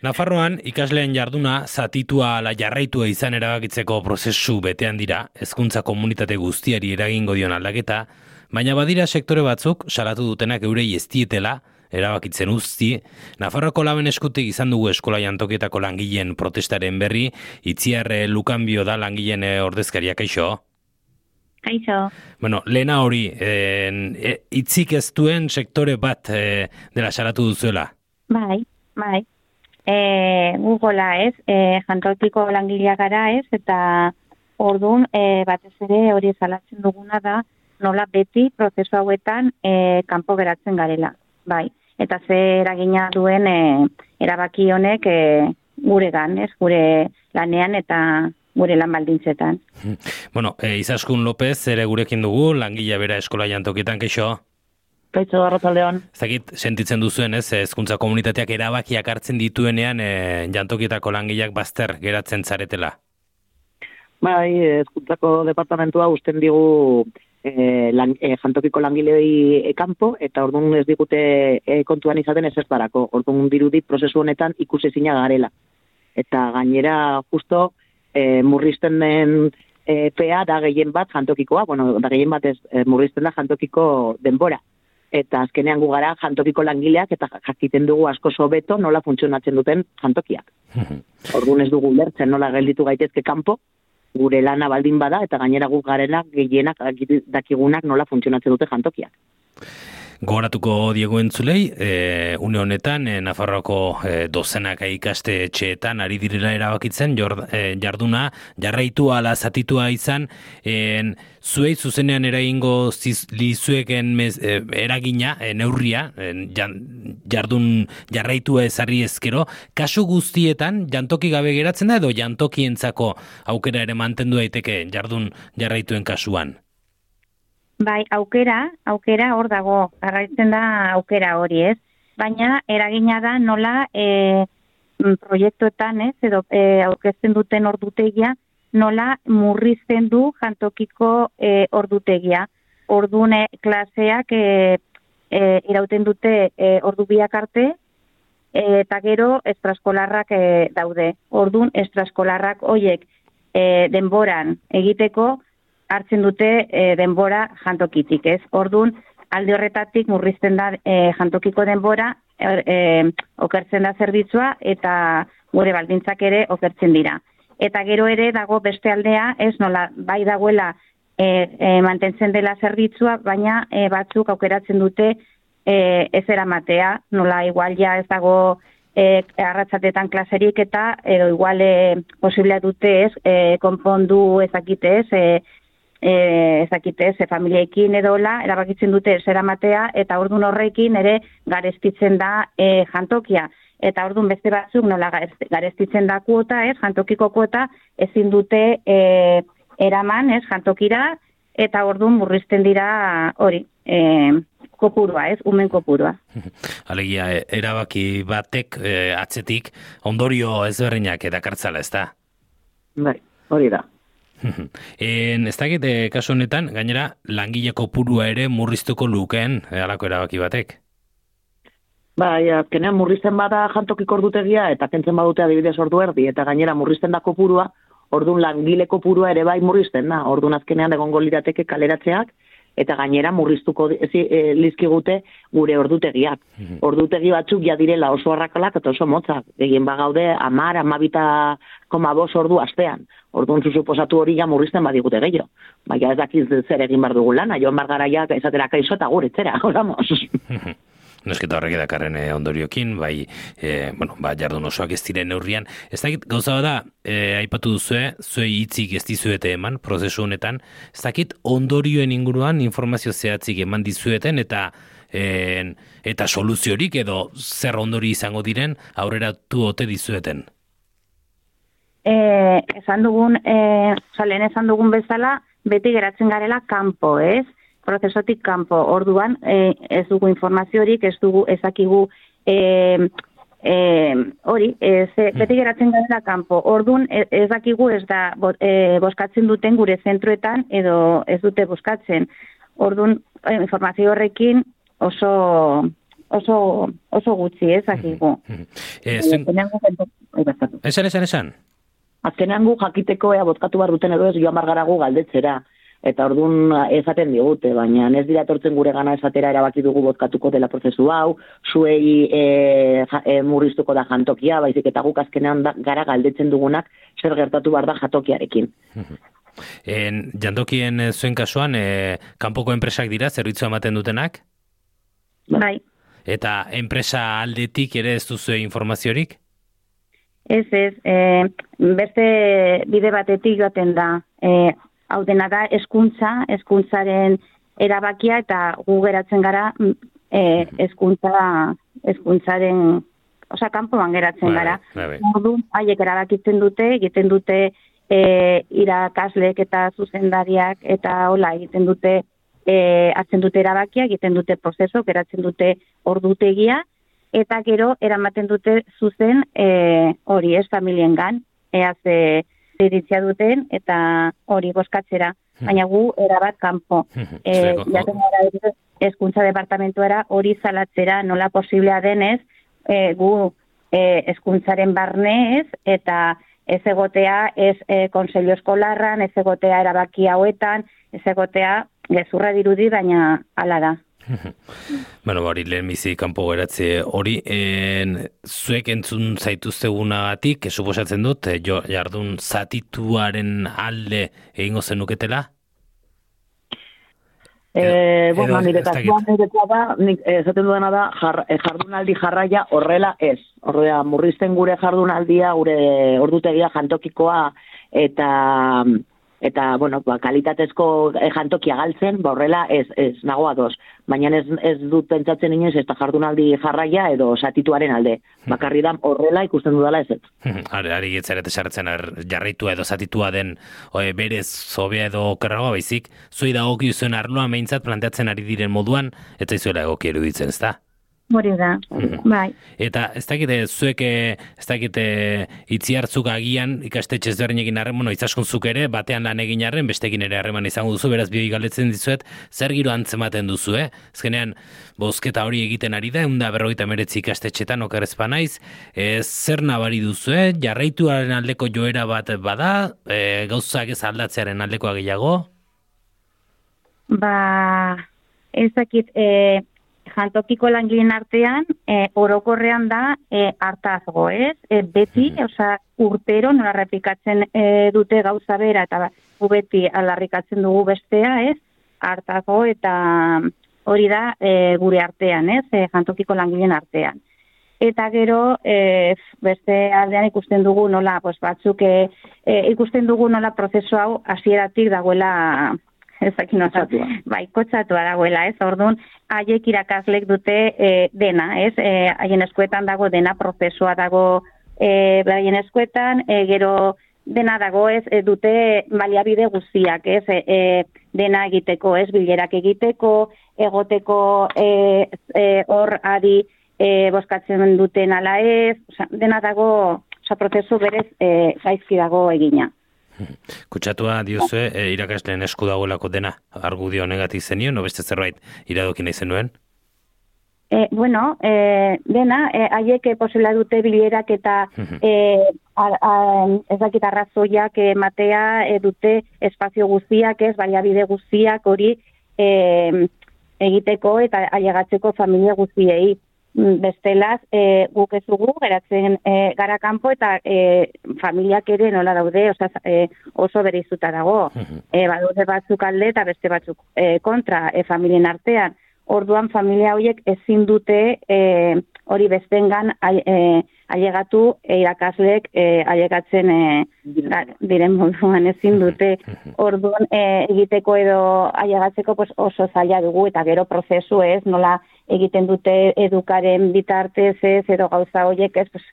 Nafarroan ikasleen jarduna zatitua ala jarraitua izan erabakitzeko prozesu betean dira, hezkuntza komunitate guztiari eragingo dion aldaketa, baina badira sektore batzuk salatu dutenak eurei ez dietela, erabakitzen uzti, Nafarroko laben eskutik izan dugu eskola jantokietako langileen protestaren berri, itziarre lukanbio da langileen ordezkariak eixo. Kaixo. Bueno, lehena hori, e, itzik ez duen sektore bat e, dela salatu duzuela. Bai, bai. E, Google'a ez, e, jantokiko langilea gara ez, eta ordun e, batez ere hori salatzen duguna da, nola beti prozesu hauetan e, kanpo geratzen garela. Bai, eta ze eragina duen e, erabaki honek e, gure gan, ez, gure lanean eta gure lan baldintzetan. Hmm. Bueno, e, Izaskun López ere gurekin dugu, langile bera eskola jantokietan, keixo? Kaitzo, Arratzaldeon. Zagit, sentitzen duzuen, ez, ezkuntza komunitateak erabakiak hartzen dituenean e, jantokietako langileak bazter geratzen zaretela? Bai, ezkuntzako departamentua usten digu e, lan, e, jantokiko langilei ekampo, eta orduan ez digute e, kontuan izaten ez ez barako. Orduan dirudi prozesu honetan ikusi zina garela. Eta gainera, justo, e, murrizten den e, pea da gehien bat jantokikoa, bueno, da gehien bat ez e, murrizten da jantokiko denbora. Eta azkenean gu gara jantokiko langileak eta jakiten dugu asko sobeto nola funtzionatzen duten jantokiak. Orduan ez dugu lertzen nola gelditu gaitezke kanpo, gure lana baldin bada eta gainera gu garenak gehienak dakigunak nola funtzionatzen dute jantokiak. Gogoratuko diego entzulei, e, une honetan, e, Nafarroako e, dozenak ikaste etxeetan ari direla erabakitzen, jord, e, jarduna, jarraitu ala zatitua izan, e, zuei zuzenean eraingo lizueken mez, e, eragina, e, neurria, e, jardun jarraitua ezarri ezkero, kasu guztietan jantoki gabe geratzen da edo jantokientzako aukera ere mantendu daiteke jardun jarraituen kasuan? Bai, aukera, aukera hor dago, garraitzen da aukera hori, ez? Baina eragina da nola e, proiektuetan, ez? Edo e, aurkezten duten ordutegia, nola murrizten du jantokiko e, ordutegia. Ordune klaseak e, e, irauten dute e, ordu biak arte, e, eta gero estraskolarrak e, daude. Ordun estraskolarrak hoiek e, denboran egiteko, hartzen dute e, denbora jantokitik, ez? Ordun alde horretatik murrizten da e, jantokiko denbora, e, okertzen da zerbitzua eta gure baldintzak ere okertzen dira. Eta gero ere dago beste aldea, ez nola, bai dagoela e, e, mantentzen dela zerbitzua, baina e, batzuk aukeratzen dute e, ez eramatea, nola igual ja ez dago e, arratzatetan klaserik eta edo igual e, posiblea dute ez, e, konpondu ezakite ez, e, eh ezakite ze familieekin edola erabakitzen dute zera matea eta ordun horrekin ere garestitzen da e, jantokia. Eta ordun beste batzuk nola garestitzen da kuota ez jantokiko kuota ezin dute e, eraman ez jantokira eta ordun murrizten dira hori e, kopurua ez umen kopurua. Alegia erabaki batek e, atzetik ondorio ezberdinak edakartzala ezta? Bai hori da en, ez dakit, e, kasu honetan, gainera, langile kopurua ere murriztuko lukeen, e, alako erabaki batek? Bai, azkenean murrizten bada jantokik ordutegia, eta kentzen badute adibidez ordu erdi, eta gainera murrizten da kopurua, ordun langile kopurua ere bai murrizten da, ordun azkenean egongo lirateke kaleratzeak, eta gainera murriztuko ezi, e, lizkigute gure ordutegiak. Mhm. Ordutegi batzuk ja direla oso arrakalak eta oso motzak. Egin bagaude amar, amabita koma bos ordu astean. Orduan suposatu hori ja murrizten badigute gehiago. Baina ez dakiz zer egin bar dugu lana, joan bargaraiak esatera kaizo eta gure etzera, oramos. Nosketa horrek edakarren eh, ondoriokin, bai, e, bueno, ba, jardun osoak ez diren neurrian. Ez dakit, gauza bada, e, aipatu duzue, zue hitzik ez dizuete eman, prozesu honetan, ez dakit, ondorioen inguruan informazio zehatzik eman dizueten, eta e, eta soluziorik edo zer ondori izango diren aurrera tu ote dizueten? E, esan dugun, e, salen esan dugun bezala, beti geratzen garela kanpo, ez? prozesotik kanpo. Orduan, e, ez dugu informaziorik, ez dugu ezakigu e, e, hori, ez, hmm. beti geratzen gara kanpo. Orduan, e, ez dakigu ez da e, boskatzen duten gure zentroetan edo ez dute boskatzen. Orduan, informazio horrekin oso oso, oso gutxi, ez, akigu. Eh, zuen... Esan, esan, esan. Azkenean gu jakiteko ea bozkatu behar duten edo ez joan bargaragu galdetzera eta ordun esaten digute, baina ez dira etortzen gure gana esatera erabaki dugu bozkatuko dela prozesu hau, zuei e, e, murriztuko da jantokia, baizik eta guk azkenean da, gara galdetzen dugunak zer gertatu behar da jatokiarekin. En, jantokien eh, zuen kasuan, e, kanpoko enpresak dira, zerbitzu ematen dutenak? Bai. Eta enpresa aldetik ere ez duzu informaziorik? Ez, ez, e, beste bide batetik joaten da, e, hau dena da eskuntza, eskuntzaren erabakia eta gu geratzen gara mm, e, eskuntza, eskuntzaren, oza, kanpoan geratzen gara. Ordu, haiek erabakitzen dute, egiten dute e, irakaslek eta zuzendariak eta hola egiten dute e, hartzen dute erabakia, egiten dute prozeso, geratzen dute ordutegia, eta gero eramaten dute zuzen e, hori ez familien gan, eaz iritzia duten eta hori boskatzera. Hmm. Baina gu erabat kanpo. Hmm. Eh, ja eskuntza departamentuara hori zalatzera nola posiblea denez, e, gu e, eskuntzaren barnez eta ez egotea ez e, konselio eskolarran, ez egotea erabaki hauetan, ez egotea gezurra dirudi, baina hala da. bueno, hori lehen bizi kanpo geratze hori, en, zuek entzun zaituztegunagatik, suposatzen dut, eh, jo, jardun zatituaren alde egingo zenuketela? Eh, bueno, nire kasuan nire da, nik esaten duena da, jar, eh, jardunaldi jarraia horrela ez. Horrela, murrizten gure jardunaldia, gure ordutegia jantokikoa, eta eta bueno, ba, kalitatezko eh, jantokia galtzen, ba horrela ez ez nago ados. Baina ez ez dut pentsatzen inoiz ez jardunaldi jarraia edo satituaren alde. Bakarri da horrela ikusten dudala ez ez. Are ari etzeret esartzen ar jarritu edo satitua den oe, berez zobea edo okerragoa baizik, zui da zuen arloa meintzat planteatzen ari diren moduan, eta izuela egoki eruditzen, ez da? Hori da, mhm. bai. Eta ez dakite, zuek ez dakite itzi hartzuk agian ikastetxe ezberdin egin harren, bueno, izaskun zuk ere, batean lan egin harren, bestekin ere harreman izango duzu, beraz bioi galetzen dizuet, zer giro antzematen duzu, eh? Ezkenean, bozketa hori egiten ari da, eunda berroita meretzi ikastetxetan okerrezpa naiz, e, zer nabari duzu, eh? Jarraituaren aldeko joera bat bada, e, gauzak ez aldatzearen aldekoa gehiago? Ba, ez dakit, e, jantokiko langileen artean e, orokorrean da e, hartazgo, ez? E, beti, mm osea, urtero nola repikatzen e, dute gauza bera eta gu beti alarrikatzen dugu bestea, ez? Hartazgo eta hori da e, gure artean, ez? E, jantokiko langileen artean. Eta gero, e, beste aldean ikusten dugu nola, pues, batzuk e, e, ikusten dugu nola prozesu hau hasieratik dagoela ez dakit bai, kotxatua dagoela, ez, orduan, haiek irakaslek dute e, dena, ez, e, haien eskuetan dago dena prozesua dago e, haien eskuetan, e, gero dena dago, ez, e, dute baliabide guztiak, ez, e, e, dena egiteko, ez, bilerak egiteko, egoteko e, e, hor adi e, boskatzen duten ala ez, oza, dena dago, oza, prozesu berez e, gaizki dago egina. Kutsatua diozue, e, irakasleen esku dagoelako dena, argudio negatik zenio, no beste zerbait iradokin nahi zenuen? E, bueno, e, dena, e, haiek e, posela dute bilerak eta e, a, a, ez dakit arrazoiak e, matea e, dute espazio guztiak, ez, baliabide guztiak hori e, egiteko eta ailegatzeko familia guztiei. Mm, bestelaz e, guk ez dugu geratzen e, gara kanpo eta e, familiak ere nola daude oza, e, oso bere izuta dago e, badaude batzuk alde eta beste batzuk e, kontra e, familien artean. Orduan familia horiek ezin dute e, hori bestengan e, ailegatu e, irakasleek e, ailegatzen e, diren. moduan ezin dute orduan e, egiteko edo ailegatzeko pues, oso zaila dugu. Eta gero prozesu ez nola egiten dute edukaren bitartez ez, edo gauza horiek ez, pues,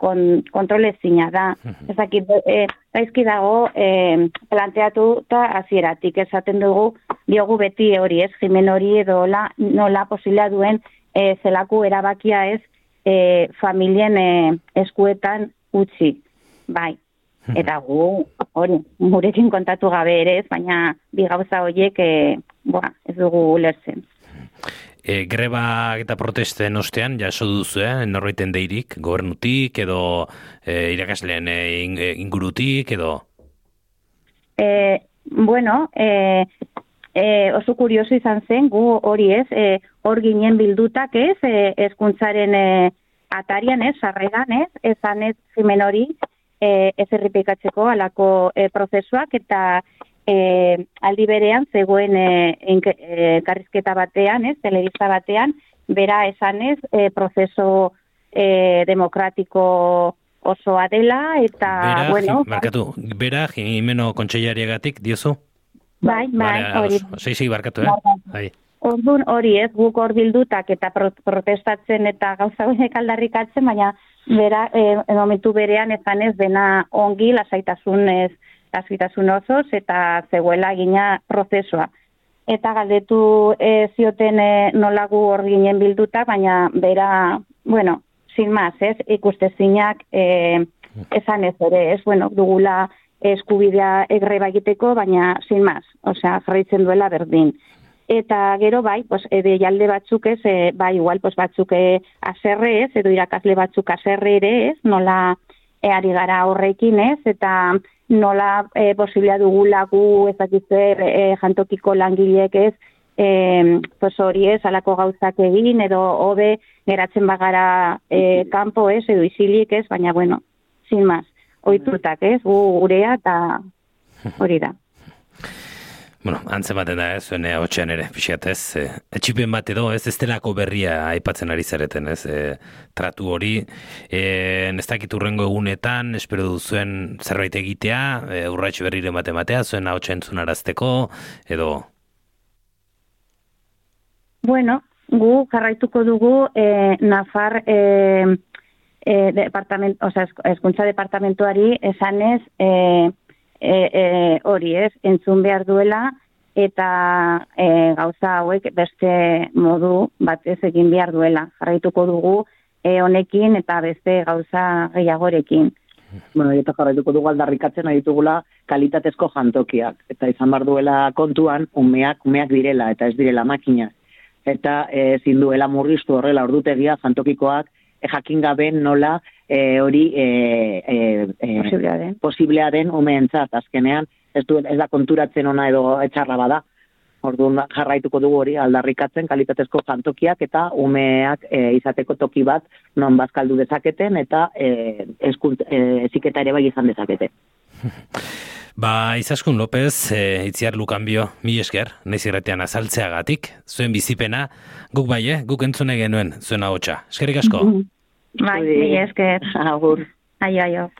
kon, kontrolezina da. Ez dakit, e, gaizki dago, e, planteatu eta azieratik esaten dugu, diogu beti hori ez, jimen hori edo la, nola posila duen e, zelaku erabakia ez, e, familien e, eskuetan utzi, bai. Eta gu, hori, murekin kontatu gabe ere ez, baina bi gauza horiek, e, boa, ez dugu lertzen. e, greba eta protesten ostean, jaso duzu, eh, norbaiten deirik, gobernutik, edo e, irakasleen e, ingurutik, edo? E, bueno, e, e, oso kurioso izan zen, gu hori ez, e, hor ginen bildutak ez, e, ezkuntzaren e, atarian ez, sarreran ez, ezan ez zimen hori, e, ez erripikatzeko alako e, prozesuak, eta e, aldi berean zegoen e, e, karrizketa batean, ez, telebista batean, bera esanez e, prozeso e, demokratiko osoa dela, eta, bera, bueno... Markatu, bera, jimeno kontseillariagatik, diozu? Bai, bai, hori. Sei, sei, barkatu, eh? Bai. Orduan hori ez, guk hor bildutak eta protestatzen eta gauza honek aldarrikatzen, baina bera, e, momentu berean ezan ez dena ongi lasaitasunez lasitasun osoz eta zegoela gina prozesua. Eta galdetu e, zioten e, nolagu hor ginen bilduta, baina bera, bueno, sin más, ez, ikuste zinak e, esan ez ere, ez, bueno, dugula eskubidea egreba egiteko, baina sin más, osea, jarraitzen duela berdin. Eta gero bai, pues, ebe jalde batzuk ez, e, bai, igual, pues, batzuk e, aserre ez, edo irakasle batzuk aserre ere ez, nola e, ari gara horrekin ez, eta nola e, posiblea dugula gu ezakitzer e, jantokiko langileek ez, e, pues hori ez, alako gauzak egin, edo hobe geratzen bagara e, kanpo ez, edo isilik ez, baina bueno, sin más, oitutak ez, gu gurea eta hori da. Bueno, antze baten da, ez, zuen hotxean ere, pixiat ez, e, etxipen bat edo, ez, ez delako berria aipatzen ari zareten, ez, e, tratu hori, e, ez dakit urrengo egunetan, espero duzuen zerbait egitea, e, urratx berriren bat ematea, zuen hotxean arazteko, edo? Bueno, gu jarraituko dugu e, Nafar e, e, departament, oza, eskuntza departamentuari esanez, e, e, e, hori ez, entzun behar duela, eta e, gauza hauek beste modu batez egin behar duela. Jarraituko dugu e, honekin eta beste gauza gehiagorekin. Bueno, eta jarraituko dugu aldarrikatzen nahi ditugula kalitatezko jantokiak. Eta izan behar duela kontuan, umeak, umeak direla eta ez direla makina. Eta e, zinduela murriztu horrela ordutegia jantokikoak, jakin gabe nola e, hori e, e, e, posiblea den, posiblea den umeentzat, azkenean, ez, du, ez da konturatzen ona edo etxarra bada, Orduan jarraituko dugu hori aldarrikatzen kalitatezko jantokiak eta umeak e, izateko toki bat non bazkaldu dezaketen eta e, eskunt, e, ere bai izan dezakete. Ba, Izaskun López, e, itziar lukanbio, mi esker, nahiz irretean azaltzeagatik, zuen bizipena, guk bai, eh? guk entzune genuen, zuen hau Eskerik asko? Bai, mi esker. Agur. Aio, aio.